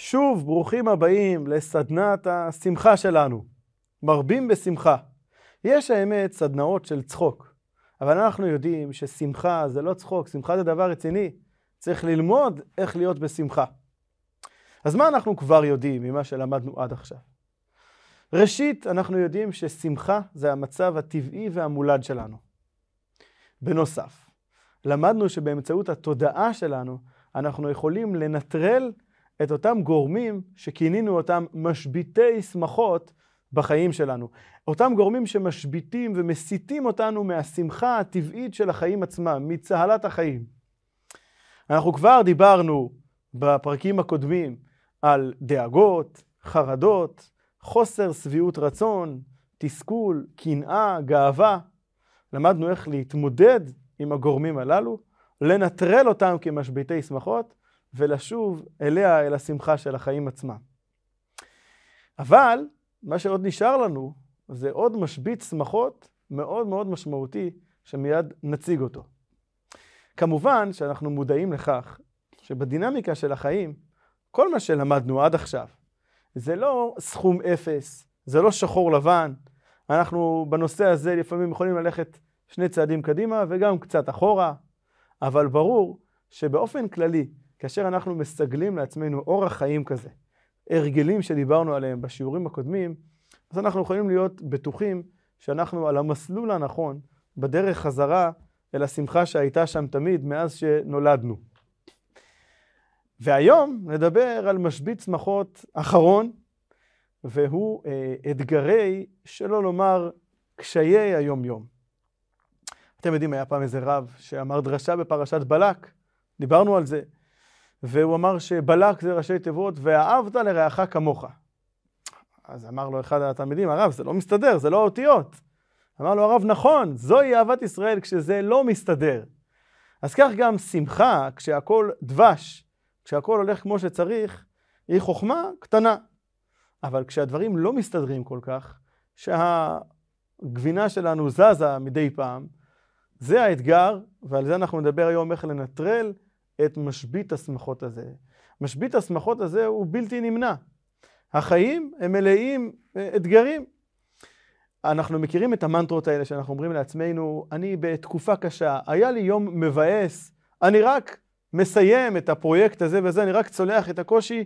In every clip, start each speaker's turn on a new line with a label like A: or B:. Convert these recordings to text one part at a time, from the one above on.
A: שוב, ברוכים הבאים לסדנת השמחה שלנו. מרבים בשמחה. יש האמת סדנאות של צחוק, אבל אנחנו יודעים ששמחה זה לא צחוק, שמחה זה דבר רציני. צריך ללמוד איך להיות בשמחה. אז מה אנחנו כבר יודעים ממה שלמדנו עד עכשיו? ראשית, אנחנו יודעים ששמחה זה המצב הטבעי והמולד שלנו. בנוסף, למדנו שבאמצעות התודעה שלנו אנחנו יכולים לנטרל את אותם גורמים שכינינו אותם משביתי שמחות בחיים שלנו. אותם גורמים שמשביתים ומסיתים אותנו מהשמחה הטבעית של החיים עצמם, מצהלת החיים. אנחנו כבר דיברנו בפרקים הקודמים על דאגות, חרדות, חוסר שביעות רצון, תסכול, קנאה, גאווה. למדנו איך להתמודד עם הגורמים הללו, לנטרל אותם כמשביתי שמחות, ולשוב אליה, אל השמחה של החיים עצמם. אבל מה שעוד נשאר לנו זה עוד משבית שמחות מאוד מאוד משמעותי, שמיד נציג אותו. כמובן שאנחנו מודעים לכך שבדינמיקה של החיים, כל מה שלמדנו עד עכשיו, זה לא סכום אפס, זה לא שחור לבן. אנחנו בנושא הזה לפעמים יכולים ללכת שני צעדים קדימה וגם קצת אחורה, אבל ברור שבאופן כללי, כאשר אנחנו מסגלים לעצמנו אורח חיים כזה, הרגלים שדיברנו עליהם בשיעורים הקודמים, אז אנחנו יכולים להיות בטוחים שאנחנו על המסלול הנכון, בדרך חזרה אל השמחה שהייתה שם תמיד מאז שנולדנו. והיום נדבר על משבית שמחות אחרון, והוא אה, אתגרי, שלא לומר קשיי היום-יום. אתם יודעים, היה פעם איזה רב שאמר דרשה בפרשת בלק, דיברנו על זה, והוא אמר שבלק זה ראשי תיבות, ואהבת לרעך כמוך. אז אמר לו אחד התלמידים, הרב, זה לא מסתדר, זה לא אותיות. אמר לו הרב, נכון, זוהי אהבת ישראל כשזה לא מסתדר. אז כך גם שמחה, כשהכול דבש, כשהכול הולך כמו שצריך, היא חוכמה קטנה. אבל כשהדברים לא מסתדרים כל כך, שהגבינה שלנו זזה מדי פעם, זה האתגר, ועל זה אנחנו נדבר היום איך לנטרל את משבית השמחות הזה. משבית השמחות הזה הוא בלתי נמנע. החיים הם מלאים אה, אתגרים. אנחנו מכירים את המנטרות האלה שאנחנו אומרים לעצמנו, אני בתקופה קשה, היה לי יום מבאס, אני רק מסיים את הפרויקט הזה וזה, אני רק צולח את הקושי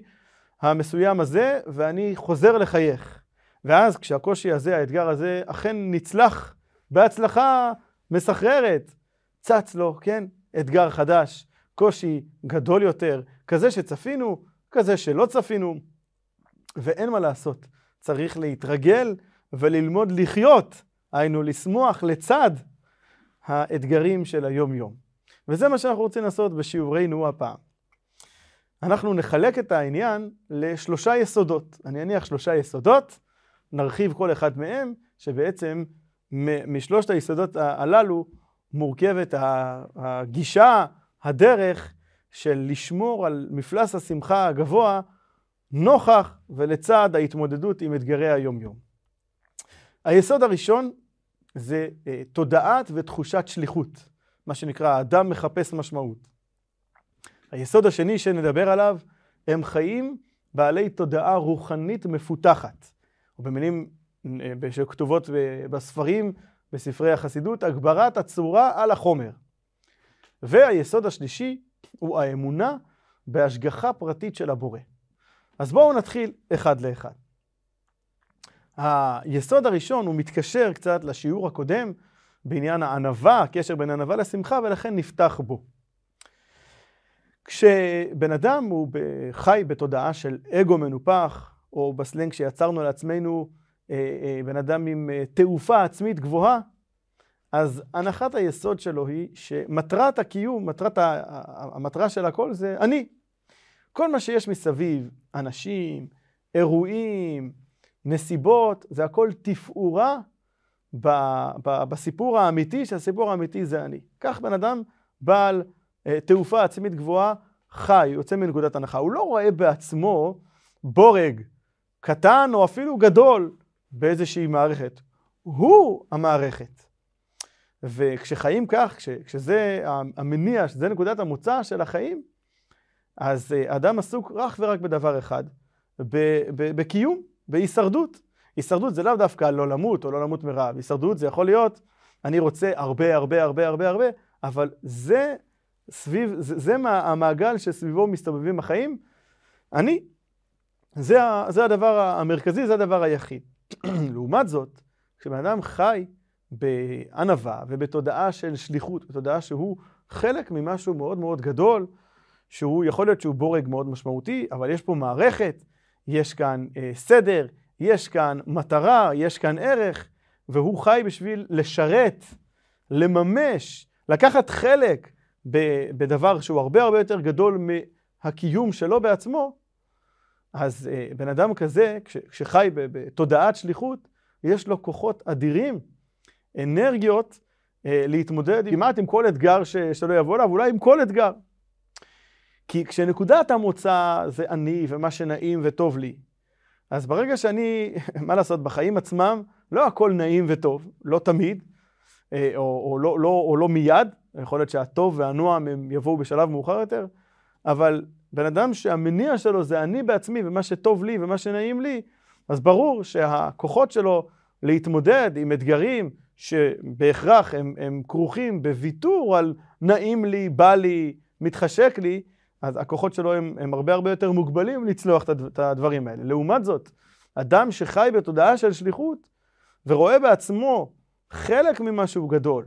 A: המסוים הזה, ואני חוזר לחייך. ואז כשהקושי הזה, האתגר הזה, אכן נצלח בהצלחה מסחררת, צץ לו, כן, אתגר חדש, קושי גדול יותר, כזה שצפינו, כזה שלא צפינו, ואין מה לעשות, צריך להתרגל וללמוד לחיות, היינו לשמוח לצד האתגרים של היום-יום. וזה מה שאנחנו רוצים לעשות בשיעורנו הפעם. אנחנו נחלק את העניין לשלושה יסודות. אני אניח שלושה יסודות, נרחיב כל אחד מהם, שבעצם משלושת היסודות הללו מורכבת הגישה, הדרך של לשמור על מפלס השמחה הגבוה נוכח ולצד ההתמודדות עם אתגרי היום-יום. היסוד הראשון זה אה, תודעת ותחושת שליחות, מה שנקרא האדם מחפש משמעות. היסוד השני שנדבר עליו הם חיים בעלי תודעה רוחנית מפותחת, או במילים אה, שכתובות בספרים, בספרי החסידות, הגברת הצורה על החומר. והיסוד השלישי הוא האמונה בהשגחה פרטית של הבורא. אז בואו נתחיל אחד לאחד. היסוד הראשון הוא מתקשר קצת לשיעור הקודם בעניין הענווה, הקשר בין ענווה לשמחה, ולכן נפתח בו. כשבן אדם הוא חי בתודעה של אגו מנופח, או בסלנג שיצרנו לעצמנו אה, אה, בן אדם עם אה, תעופה עצמית גבוהה, אז הנחת היסוד שלו היא שמטרת הקיום, מטרת המטרה של הכל זה אני. כל מה שיש מסביב, אנשים, אירועים, נסיבות, זה הכל תפאורה ב, ב, בסיפור האמיתי, שהסיפור האמיתי זה אני. כך בן אדם בעל אה, תעופה עצמית גבוהה חי, יוצא מנקודת הנחה. הוא לא רואה בעצמו בורג קטן או אפילו גדול באיזושהי מערכת. הוא המערכת. וכשחיים כך, כש, כשזה המניע, שזה נקודת המוצא של החיים, אז אדם עסוק רק ורק בדבר אחד, בקיום, בהישרדות. הישרדות זה לאו דווקא לא למות או לא למות מרעב, הישרדות זה יכול להיות, אני רוצה הרבה הרבה הרבה הרבה הרבה, אבל זה סביב, זה, זה מה, המעגל שסביבו מסתובבים החיים, אני, זה, זה הדבר המרכזי, זה הדבר היחיד. לעומת זאת, כשבן אדם חי בענווה ובתודעה של שליחות, בתודעה שהוא חלק ממשהו מאוד מאוד גדול, שהוא יכול להיות שהוא בורג מאוד משמעותי, אבל יש פה מערכת, יש כאן אה, סדר, יש כאן מטרה, יש כאן ערך, והוא חי בשביל לשרת, לממש, לקחת חלק בדבר שהוא הרבה הרבה יותר גדול מהקיום שלו בעצמו, אז אה, בן אדם כזה, כש, כשחי בתודעת שליחות, יש לו כוחות אדירים, אנרגיות, אה, להתמודד כמעט עם כל אתגר ש, שלא יבוא אליו, אולי עם כל אתגר. כי כשנקודת המוצא זה אני ומה שנעים וטוב לי, אז ברגע שאני, מה לעשות, בחיים עצמם, לא הכל נעים וטוב, לא תמיד, אה, או, או, לא, לא, או לא מיד, יכול להיות שהטוב והנועם הם יבואו בשלב מאוחר יותר, אבל בן אדם שהמניע שלו זה אני בעצמי ומה שטוב לי ומה שנעים לי, אז ברור שהכוחות שלו להתמודד עם אתגרים שבהכרח הם, הם כרוכים בוויתור על נעים לי, בא לי, מתחשק לי, אז הכוחות שלו הם, הם הרבה הרבה יותר מוגבלים לצלוח את הדברים האלה. לעומת זאת, אדם שחי בתודעה של שליחות ורואה בעצמו חלק ממשהו גדול,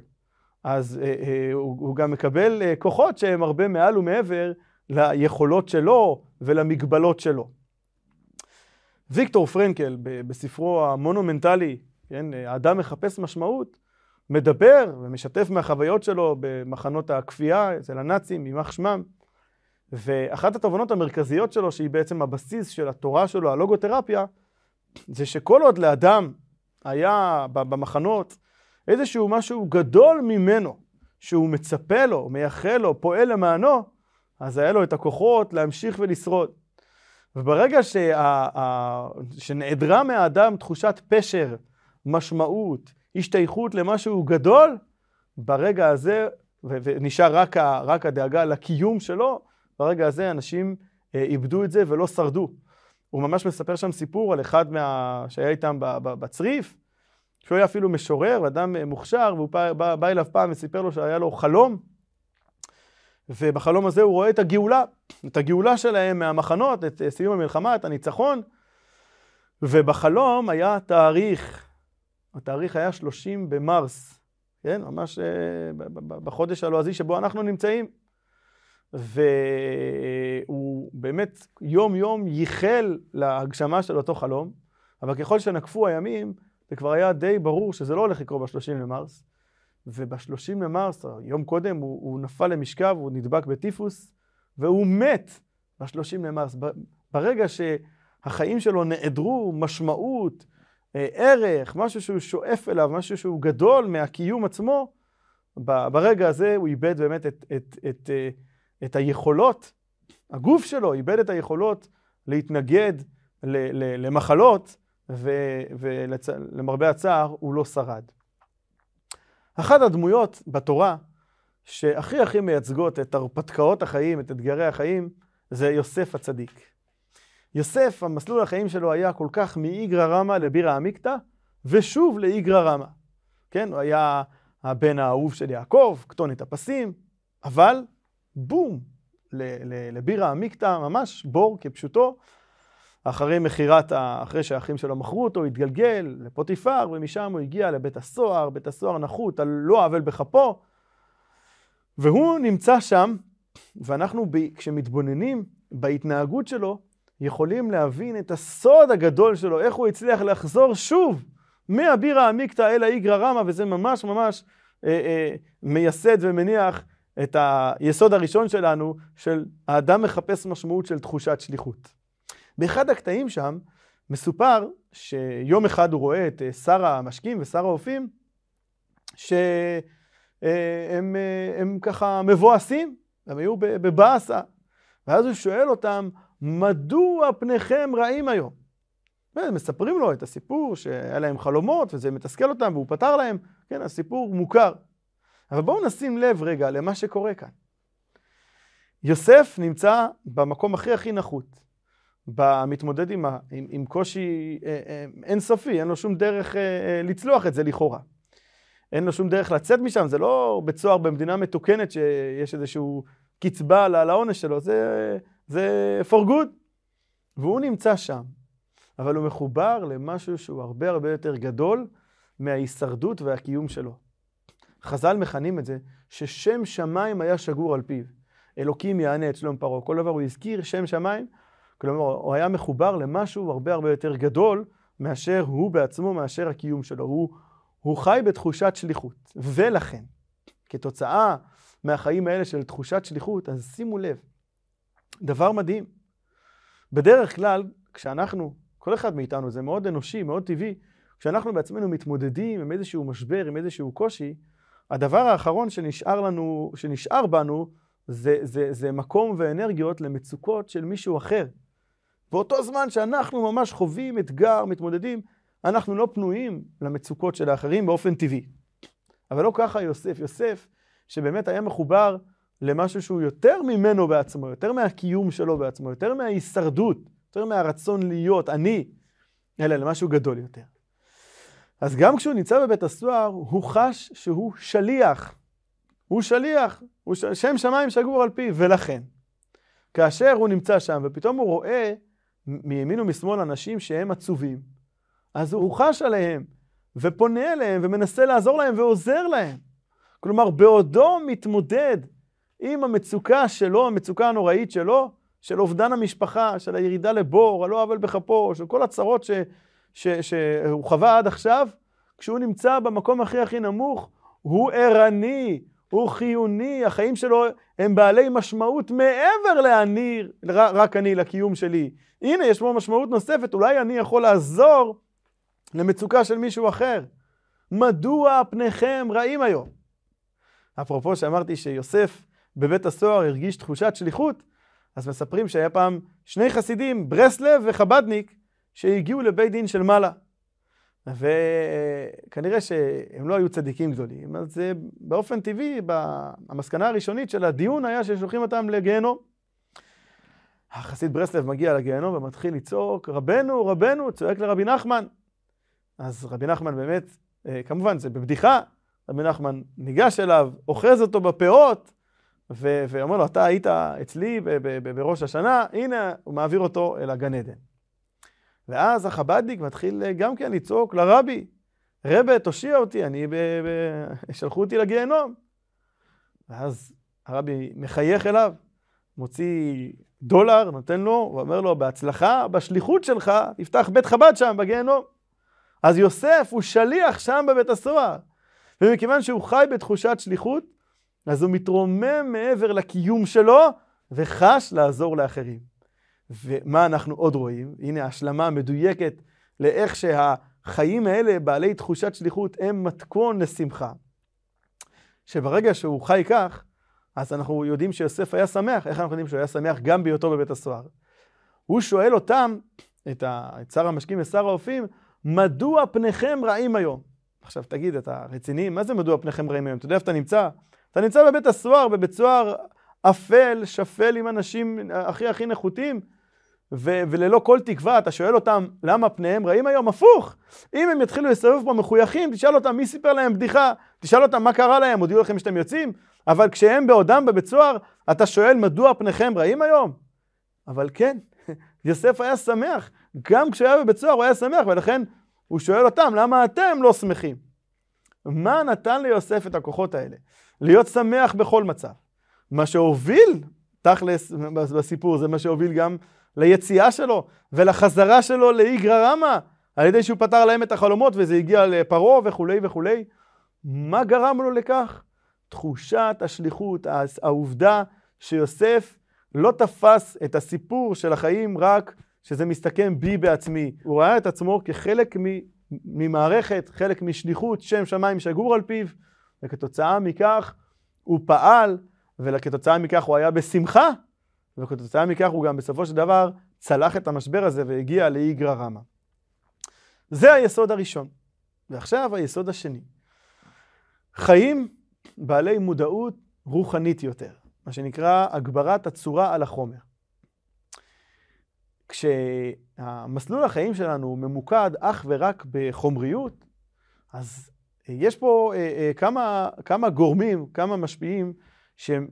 A: אז אה, אה, הוא, הוא גם מקבל אה, כוחות שהם הרבה מעל ומעבר ליכולות שלו ולמגבלות שלו. ויקטור פרנקל בספרו המונומנטלי, כן, האדם מחפש משמעות, מדבר ומשתף מהחוויות שלו במחנות הכפייה אצל הנאצים, יימח שמם. ואחת התובנות המרכזיות שלו, שהיא בעצם הבסיס של התורה שלו, הלוגותרפיה, זה שכל עוד לאדם היה במחנות איזשהו משהו גדול ממנו, שהוא מצפה לו, מייחל לו, פועל למענו, אז היה לו את הכוחות להמשיך ולשרוד. וברגע שה, שנעדרה מהאדם תחושת פשר, משמעות, השתייכות למשהו גדול, ברגע הזה, ונשאר רק, רק הדאגה לקיום שלו, ברגע הזה אנשים אה, איבדו את זה ולא שרדו. הוא ממש מספר שם סיפור על אחד מה... שהיה איתם בצריף, שהוא היה אפילו משורר, אדם אה, מוכשר, והוא בא, בא, בא אליו פעם וסיפר לו שהיה לו חלום, ובחלום הזה הוא רואה את הגאולה, את הגאולה שלהם מהמחנות, את אה, סיום המלחמה, את הניצחון, ובחלום היה תאריך, התאריך היה 30 במרס, כן? ממש בחודש הלועזי שבו אנחנו נמצאים. והוא באמת יום יום ייחל להגשמה של אותו חלום, אבל ככל שנקפו הימים, זה כבר היה די ברור שזה לא הולך לקרות ב-30 למרס, וב-30 למרס, יום קודם, הוא, הוא נפל למשכב, הוא נדבק בטיפוס, והוא מת ב-30 למרס. ברגע שהחיים שלו נעדרו משמעות, אה, ערך, משהו שהוא שואף אליו, משהו שהוא גדול מהקיום עצמו, ברגע הזה הוא איבד באמת את, את, את, את אה, את היכולות, הגוף שלו איבד את היכולות להתנגד למחלות, ולמרבה הצער הוא לא שרד. אחת הדמויות בתורה שהכי הכי מייצגות את הרפתקאות החיים, את אתגרי החיים, זה יוסף הצדיק. יוסף, המסלול החיים שלו היה כל כך מאיגרא רמא לבירא עמיקתא, ושוב לאיגרא רמא. כן, הוא היה הבן האהוב של יעקב, כתונת הפסים, אבל בום, לבירה עמיקתא, ממש בור כפשוטו. אחרי מכירת, אחרי שהאחים שלו מכרו אותו, התגלגל לפוטיפר, ומשם הוא הגיע לבית הסוהר, בית הסוהר נחות על לא עוול בכפו. והוא נמצא שם, ואנחנו כשמתבוננים בהתנהגות שלו, יכולים להבין את הסוד הגדול שלו, איך הוא הצליח לחזור שוב מהבירה עמיקתא אל האיגרא רמא, וזה ממש ממש אה, אה, מייסד ומניח את היסוד הראשון שלנו, של האדם מחפש משמעות של תחושת שליחות. באחד הקטעים שם מסופר שיום אחד הוא רואה את אה, שר המשקים ושר האופים, שהם אה, אה, ככה מבואסים, הם היו בבאסה. ואז הוא שואל אותם, מדוע פניכם רעים היום? ומספרים לו את הסיפור שהיה להם חלומות וזה מתסכל אותם והוא פתר להם, כן, הסיפור מוכר. אבל בואו נשים לב רגע למה שקורה כאן. יוסף נמצא במקום הכי הכי נחות, במתמודד עם, עם, עם קושי אה, אה, אינסופי, אין לו שום דרך אה, לצלוח את זה לכאורה. אין לו שום דרך לצאת משם, זה לא בית סוהר במדינה מתוקנת שיש איזשהו קצבה לעונש שלו, זה, זה for good. והוא נמצא שם, אבל הוא מחובר למשהו שהוא הרבה הרבה יותר גדול מההישרדות והקיום שלו. חז"ל מכנים את זה ששם שמיים היה שגור על פיו. אלוקים יענה את שלום פרעה. כל דבר הוא הזכיר שם שמיים, כלומר הוא היה מחובר למשהו הרבה הרבה יותר גדול מאשר הוא בעצמו, מאשר הקיום שלו. הוא, הוא חי בתחושת שליחות. ולכן, כתוצאה מהחיים האלה של תחושת שליחות, אז שימו לב, דבר מדהים. בדרך כלל, כשאנחנו, כל אחד מאיתנו, זה מאוד אנושי, מאוד טבעי, כשאנחנו בעצמנו מתמודדים עם איזשהו משבר, עם איזשהו קושי, הדבר האחרון שנשאר לנו, שנשאר בנו, זה, זה, זה מקום ואנרגיות למצוקות של מישהו אחר. באותו זמן שאנחנו ממש חווים אתגר, מתמודדים, אנחנו לא פנויים למצוקות של האחרים באופן טבעי. אבל לא ככה יוסף. יוסף, שבאמת היה מחובר למשהו שהוא יותר ממנו בעצמו, יותר מהקיום שלו בעצמו, יותר מההישרדות, יותר מהרצון להיות אני, אלא למשהו גדול יותר. אז גם כשהוא נמצא בבית הסוהר, הוא חש שהוא שליח. הוא שליח, הוא ש... שם שמיים שגור על פיו, ולכן, כאשר הוא נמצא שם, ופתאום הוא רואה מימין ומשמאל אנשים שהם עצובים, אז הוא חש עליהם, ופונה אליהם, ומנסה לעזור להם, ועוזר להם. כלומר, בעודו מתמודד עם המצוקה שלו, המצוקה הנוראית שלו, של אובדן המשפחה, של הירידה לבור, על לא עוול בכפו, של כל הצרות ש, ש, שהוא חווה עד עכשיו, כשהוא נמצא במקום הכי הכי נמוך, הוא ערני, הוא חיוני, החיים שלו הם בעלי משמעות מעבר לאני, רק אני, לקיום שלי. הנה, יש פה משמעות נוספת, אולי אני יכול לעזור למצוקה של מישהו אחר. מדוע פניכם רעים היום? אפרופו שאמרתי שיוסף בבית הסוהר הרגיש תחושת שליחות, אז מספרים שהיה פעם שני חסידים, ברסלב וחבדניק, שהגיעו לבית דין של מעלה. וכנראה שהם לא היו צדיקים גדולים, אז באופן טבעי, המסקנה הראשונית של הדיון היה ששולחים אותם לגיהנום. החסיד ברסלב מגיע לגיהנום ומתחיל לצעוק, רבנו, רבנו, צועק לרבי נחמן. אז רבי נחמן באמת, אה, כמובן זה בבדיחה, רבי נחמן ניגש אליו, אוחז אותו בפאות, ואומר לו, אתה היית אצלי בראש השנה, הנה, הוא מעביר אותו אל הגן עדן. ואז החב"דניק מתחיל אה, גם כן לצעוק לרבי, רבה, תושיע אותי, אני ב... ב... שלחו אותי לגיהנום. ואז הרבי מחייך אליו, מוציא דולר, נותן לו, ואומר לו, בהצלחה, בשליחות שלך, תפתח בית חב"ד שם, בגיהנום. אז יוסף הוא שליח שם בבית הסוהר. ומכיוון שהוא חי בתחושת שליחות, אז הוא מתרומם מעבר לקיום שלו, וחש לעזור לאחרים. ומה אנחנו עוד רואים? הנה השלמה מדויקת לאיך שהחיים האלה, בעלי תחושת שליחות, הם מתכון לשמחה. שברגע שהוא חי כך, אז אנחנו יודעים שיוסף היה שמח. איך אנחנו יודעים שהוא היה שמח גם בהיותו בבית הסוהר? הוא שואל אותם, את, את שר המשקים ושר האופים, מדוע פניכם רעים היום? עכשיו תגיד, אתה רציני? מה זה מדוע פניכם רעים היום? אתה יודע איפה אתה נמצא? אתה נמצא בבית הסוהר, בבית סוהר אפל, שפל עם אנשים הכי הכי נחותים, ו- וללא כל תקווה, אתה שואל אותם למה פניהם רעים היום? הפוך. אם הם יתחילו לסובב פה מחויכים, תשאל אותם מי סיפר להם בדיחה, תשאל אותם מה קרה להם, הודיעו לכם שאתם יוצאים, אבל כשהם בעודם בבית סוהר, אתה שואל מדוע פניכם רעים היום? אבל כן, יוסף היה שמח, גם כשהוא היה בבית סוהר הוא היה שמח, ולכן הוא שואל אותם למה אתם לא שמחים? מה נתן ליוסף את הכוחות האלה? להיות שמח בכל מצב. מה שהוביל, תכלס בסיפור, זה מה שהוביל גם ליציאה שלו ולחזרה שלו לאיגרא רמא, על ידי שהוא פתר להם את החלומות וזה הגיע לפרעה וכולי וכולי. מה גרם לו לכך? תחושת השליחות, העובדה שיוסף לא תפס את הסיפור של החיים רק שזה מסתכם בי בעצמי. הוא ראה את עצמו כחלק ממערכת, חלק משליחות, שם שמיים שגור על פיו, וכתוצאה מכך הוא פעל, וכתוצאה מכך הוא היה בשמחה וכתוצאה מכך הוא גם בסופו של דבר צלח את המשבר הזה והגיע לאיגרא רמא. זה היסוד הראשון. ועכשיו היסוד השני. חיים בעלי מודעות רוחנית יותר. מה שנקרא הגברת הצורה על החומר. כשהמסלול החיים שלנו ממוקד אך ורק בחומריות, אז יש פה אה, אה, כמה, כמה גורמים, כמה משפיעים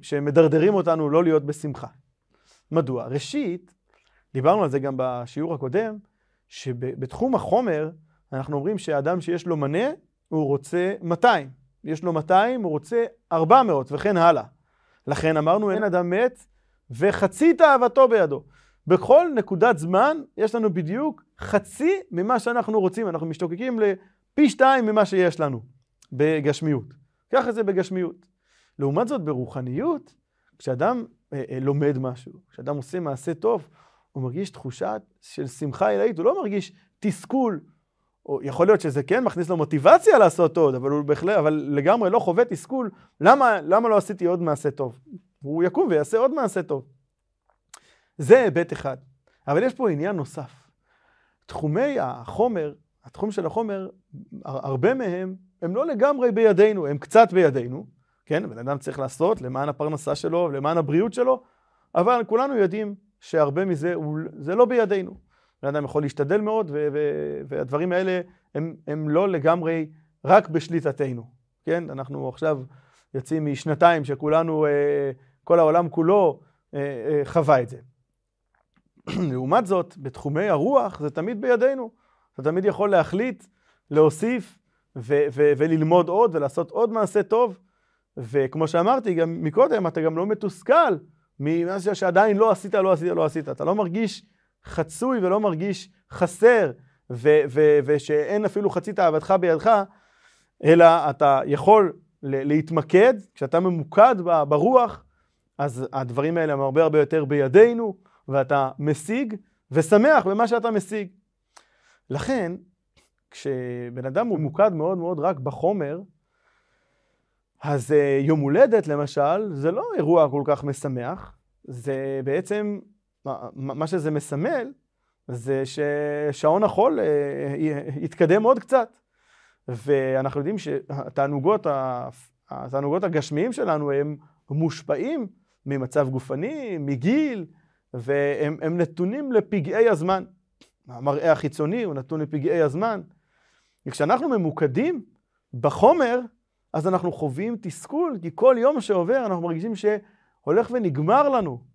A: שמדרדרים אותנו לא להיות בשמחה. מדוע? ראשית, דיברנו על זה גם בשיעור הקודם, שבתחום החומר אנחנו אומרים שאדם שיש לו מנה, הוא רוצה 200. יש לו 200, הוא רוצה 400 וכן הלאה. לכן אמרנו אין אדם מת וחצי תאוותו בידו. בכל נקודת זמן יש לנו בדיוק חצי ממה שאנחנו רוצים. אנחנו משתוקקים לפי שתיים ממה שיש לנו בגשמיות. ככה זה בגשמיות. לעומת זאת ברוחניות, כשאדם אה, אה, לומד משהו, כשאדם עושה מעשה טוב, הוא מרגיש תחושה של שמחה עילאית, הוא לא מרגיש תסכול, או יכול להיות שזה כן מכניס לו מוטיבציה לעשות עוד, אבל הוא בהחלט, אבל לגמרי לא חווה תסכול, למה, למה לא עשיתי עוד מעשה טוב? הוא יקום ויעשה עוד מעשה טוב. זה היבט אחד. אבל יש פה עניין נוסף. תחומי החומר, התחום של החומר, הרבה מהם הם לא לגמרי בידינו, הם קצת בידינו, כן? בן אדם צריך לעשות למען הפרנסה שלו, למען הבריאות שלו, אבל כולנו יודעים שהרבה מזה, הוא, זה לא בידינו. בן אדם יכול להשתדל מאוד, ו- ו- והדברים האלה הם, הם לא לגמרי רק בשליטתנו, כן? אנחנו עכשיו יוצאים משנתיים שכולנו, אה, כל העולם כולו אה, אה, חווה את זה. לעומת זאת, בתחומי הרוח זה תמיד בידינו. אתה תמיד יכול להחליט, להוסיף ו- ו- וללמוד עוד ולעשות עוד מעשה טוב. וכמו שאמרתי גם מקודם, אתה גם לא מתוסכל ממה שעדיין לא עשית, לא עשית, לא עשית. אתה לא מרגיש חצוי ולא מרגיש חסר, ו- ו- ושאין אפילו חצי תאוותך בידך, אלא אתה יכול להתמקד, כשאתה ממוקד ברוח, אז הדברים האלה הם הרבה הרבה יותר בידינו, ואתה משיג ושמח במה שאתה משיג. לכן, כשבן אדם הוא ממוקד מאוד מאוד רק בחומר, אז אה, יום הולדת למשל, זה לא אירוע כל כך משמח, זה בעצם, מה שזה מסמל, זה ששעון החול אה, יתקדם עוד קצת. ואנחנו יודעים שהתענוגות התענוגות הגשמיים שלנו הם מושפעים ממצב גופני, מגיל, והם נתונים לפגעי הזמן. המראה החיצוני הוא נתון לפגעי הזמן. וכשאנחנו ממוקדים בחומר, אז אנחנו חווים תסכול, כי כל יום שעובר אנחנו מרגישים שהולך ונגמר לנו.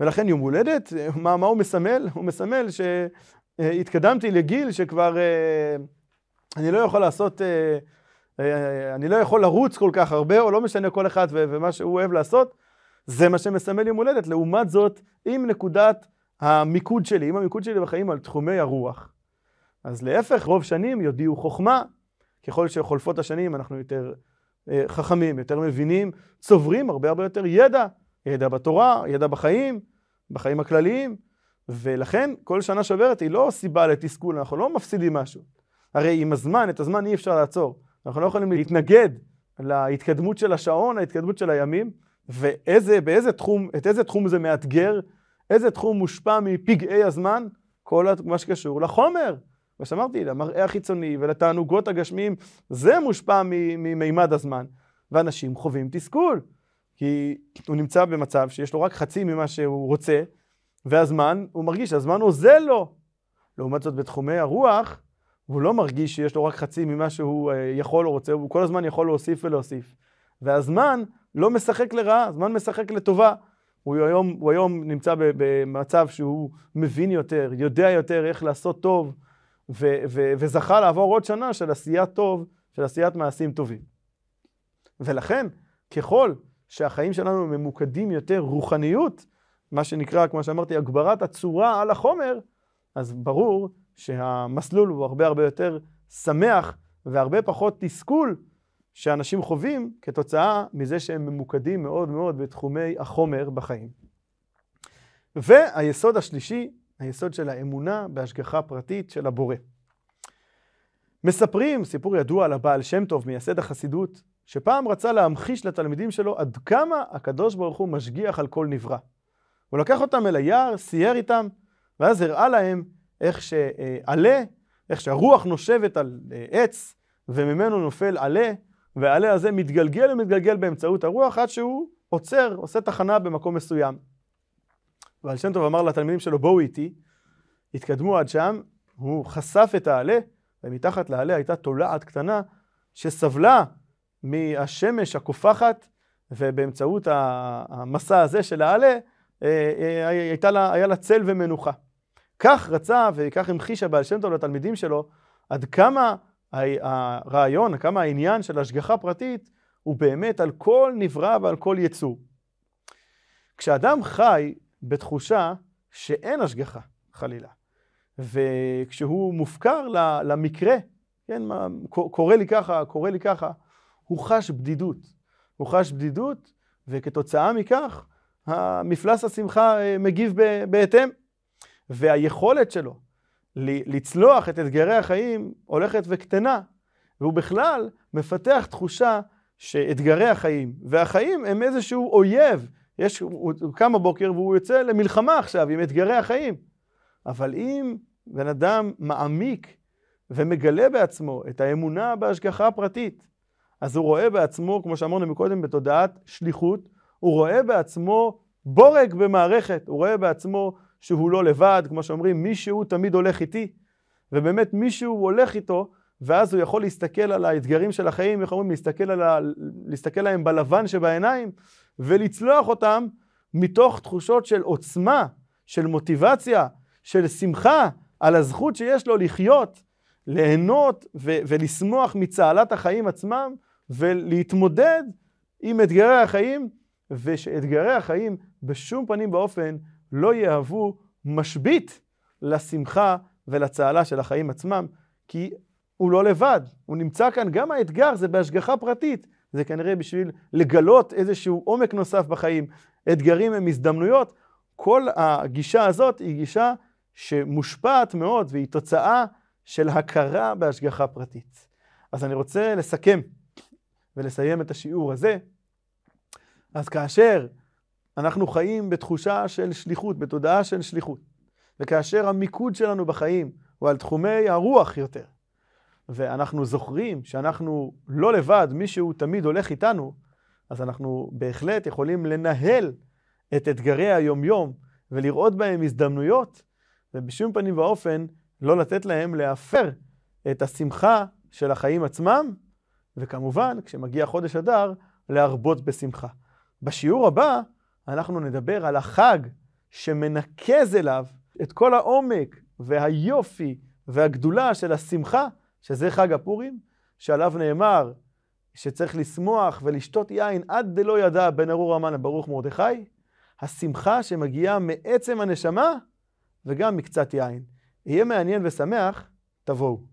A: ולכן יום הולדת, מה, מה הוא מסמל? הוא מסמל שהתקדמתי לגיל שכבר אה, אני לא יכול לעשות, אה, אה, אני לא יכול לרוץ כל כך הרבה, או לא משנה כל אחד ומה שהוא אוהב לעשות, זה מה שמסמל יום הולדת. לעומת זאת, עם נקודת המיקוד שלי, עם המיקוד שלי בחיים על תחומי הרוח. אז להפך, רוב שנים יודיעו חוכמה, ככל שחולפות השנים אנחנו יותר אה, חכמים, יותר מבינים, צוברים הרבה הרבה יותר ידע, ידע בתורה, ידע בחיים, בחיים הכלליים, ולכן כל שנה שעוברת היא לא סיבה לתסכול, אנחנו לא מפסידים משהו. הרי עם הזמן, את הזמן אי אפשר לעצור. אנחנו לא יכולים להתנגד להתקדמות של השעון, להתקדמות של הימים, ואיזה, באיזה תחום, את איזה תחום זה מאתגר, איזה תחום מושפע מפגעי הזמן, כל מה שקשור לחומר. כמו שאמרתי, למראה החיצוני ולתענוגות הגשמיים, זה מושפע ממימד הזמן. ואנשים חווים תסכול, כי הוא נמצא במצב שיש לו רק חצי ממה שהוא רוצה, והזמן, הוא מרגיש שהזמן עוזר לו. לעומת זאת, בתחומי הרוח, והוא לא מרגיש שיש לו רק חצי ממה שהוא אה, יכול או רוצה, הוא כל הזמן יכול להוסיף ולהוסיף. והזמן לא משחק לרעה, הזמן משחק לטובה. הוא היום, הוא היום נמצא במצב שהוא מבין יותר, יודע יותר איך לעשות טוב, ו, ו, וזכה לעבור עוד שנה של עשיית טוב, של עשיית מעשים טובים. ולכן, ככל שהחיים שלנו ממוקדים יותר רוחניות, מה שנקרא, כמו שאמרתי, הגברת הצורה על החומר, אז ברור שהמסלול הוא הרבה הרבה יותר שמח והרבה פחות תסכול שאנשים חווים כתוצאה מזה שהם ממוקדים מאוד מאוד בתחומי החומר בחיים. והיסוד השלישי, היסוד של האמונה בהשגחה פרטית של הבורא. מספרים, סיפור ידוע על הבעל שם טוב, מייסד החסידות, שפעם רצה להמחיש לתלמידים שלו עד כמה הקדוש ברוך הוא משגיח על כל נברא. הוא לקח אותם אל היער, סייר איתם, ואז הראה להם איך שעלה, איך שהרוח נושבת על אה, עץ, וממנו נופל עלה, והעלה הזה מתגלגל ומתגלגל באמצעות הרוח עד שהוא עוצר, עושה תחנה במקום מסוים. ועל שם טוב אמר לתלמידים שלו, בואו איתי, התקדמו עד שם, הוא חשף את העלה, ומתחת לעלה הייתה תולעת קטנה שסבלה מהשמש הקופחת, ובאמצעות המסע הזה של העלה, אה, אה, הייתה לה, היה לה צל ומנוחה. כך רצה וכך המחיש הבעל שם טוב לתלמידים שלו, עד כמה הרעיון, כמה העניין של השגחה פרטית הוא באמת על כל נברא ועל כל יצור. כשאדם חי בתחושה שאין השגחה, חלילה, וכשהוא מופקר למקרה, כן, מה, קורה לי ככה, קורה לי ככה, הוא חש בדידות. הוא חש בדידות, וכתוצאה מכך, מפלס השמחה אה, מגיב בהתאם. והיכולת שלו לצלוח את אתגרי החיים הולכת וקטנה, והוא בכלל מפתח תחושה שאתגרי החיים והחיים הם איזשהו אויב. יש, הוא, קם בבוקר והוא יוצא למלחמה עכשיו עם אתגרי החיים. אבל אם בן אדם מעמיק ומגלה בעצמו את האמונה בהשגחה הפרטית, אז הוא רואה בעצמו, כמו שאמרנו מקודם, בתודעת שליחות, הוא רואה בעצמו בורג במערכת, הוא רואה בעצמו שהוא לא לבד, כמו שאומרים, מישהו תמיד הולך איתי, ובאמת מישהו הולך איתו, ואז הוא יכול להסתכל על האתגרים של החיים, איך אומרים, להסתכל, ה... להסתכל עליהם בלבן שבעיניים, ולצלוח אותם מתוך תחושות של עוצמה, של מוטיבציה, של שמחה על הזכות שיש לו לחיות, ליהנות ו- ולשמוח מצהלת החיים עצמם, ולהתמודד עם אתגרי החיים, ושאתגרי החיים בשום פנים ואופן לא יהוו משבית לשמחה ולצהלה של החיים עצמם, כי הוא לא לבד, הוא נמצא כאן, גם האתגר זה בהשגחה פרטית, זה כנראה בשביל לגלות איזשהו עומק נוסף בחיים. אתגרים הם הזדמנויות, כל הגישה הזאת היא גישה שמושפעת מאוד והיא תוצאה של הכרה בהשגחה פרטית. אז אני רוצה לסכם ולסיים את השיעור הזה. אז כאשר אנחנו חיים בתחושה של שליחות, בתודעה של שליחות, וכאשר המיקוד שלנו בחיים הוא על תחומי הרוח יותר, ואנחנו זוכרים שאנחנו לא לבד, מישהו תמיד הולך איתנו, אז אנחנו בהחלט יכולים לנהל את אתגרי היומיום ולראות בהם הזדמנויות, ובשום פנים ואופן לא לתת להם להפר את השמחה של החיים עצמם, וכמובן, כשמגיע חודש אדר, להרבות בשמחה. בשיעור הבא אנחנו נדבר על החג שמנקז אליו את כל העומק והיופי והגדולה של השמחה, שזה חג הפורים, שעליו נאמר שצריך לשמוח ולשתות יין עד דלא ידע בין ארור המן לברוך מרדכי, השמחה שמגיעה מעצם הנשמה וגם מקצת יין. יהיה מעניין ושמח, תבואו.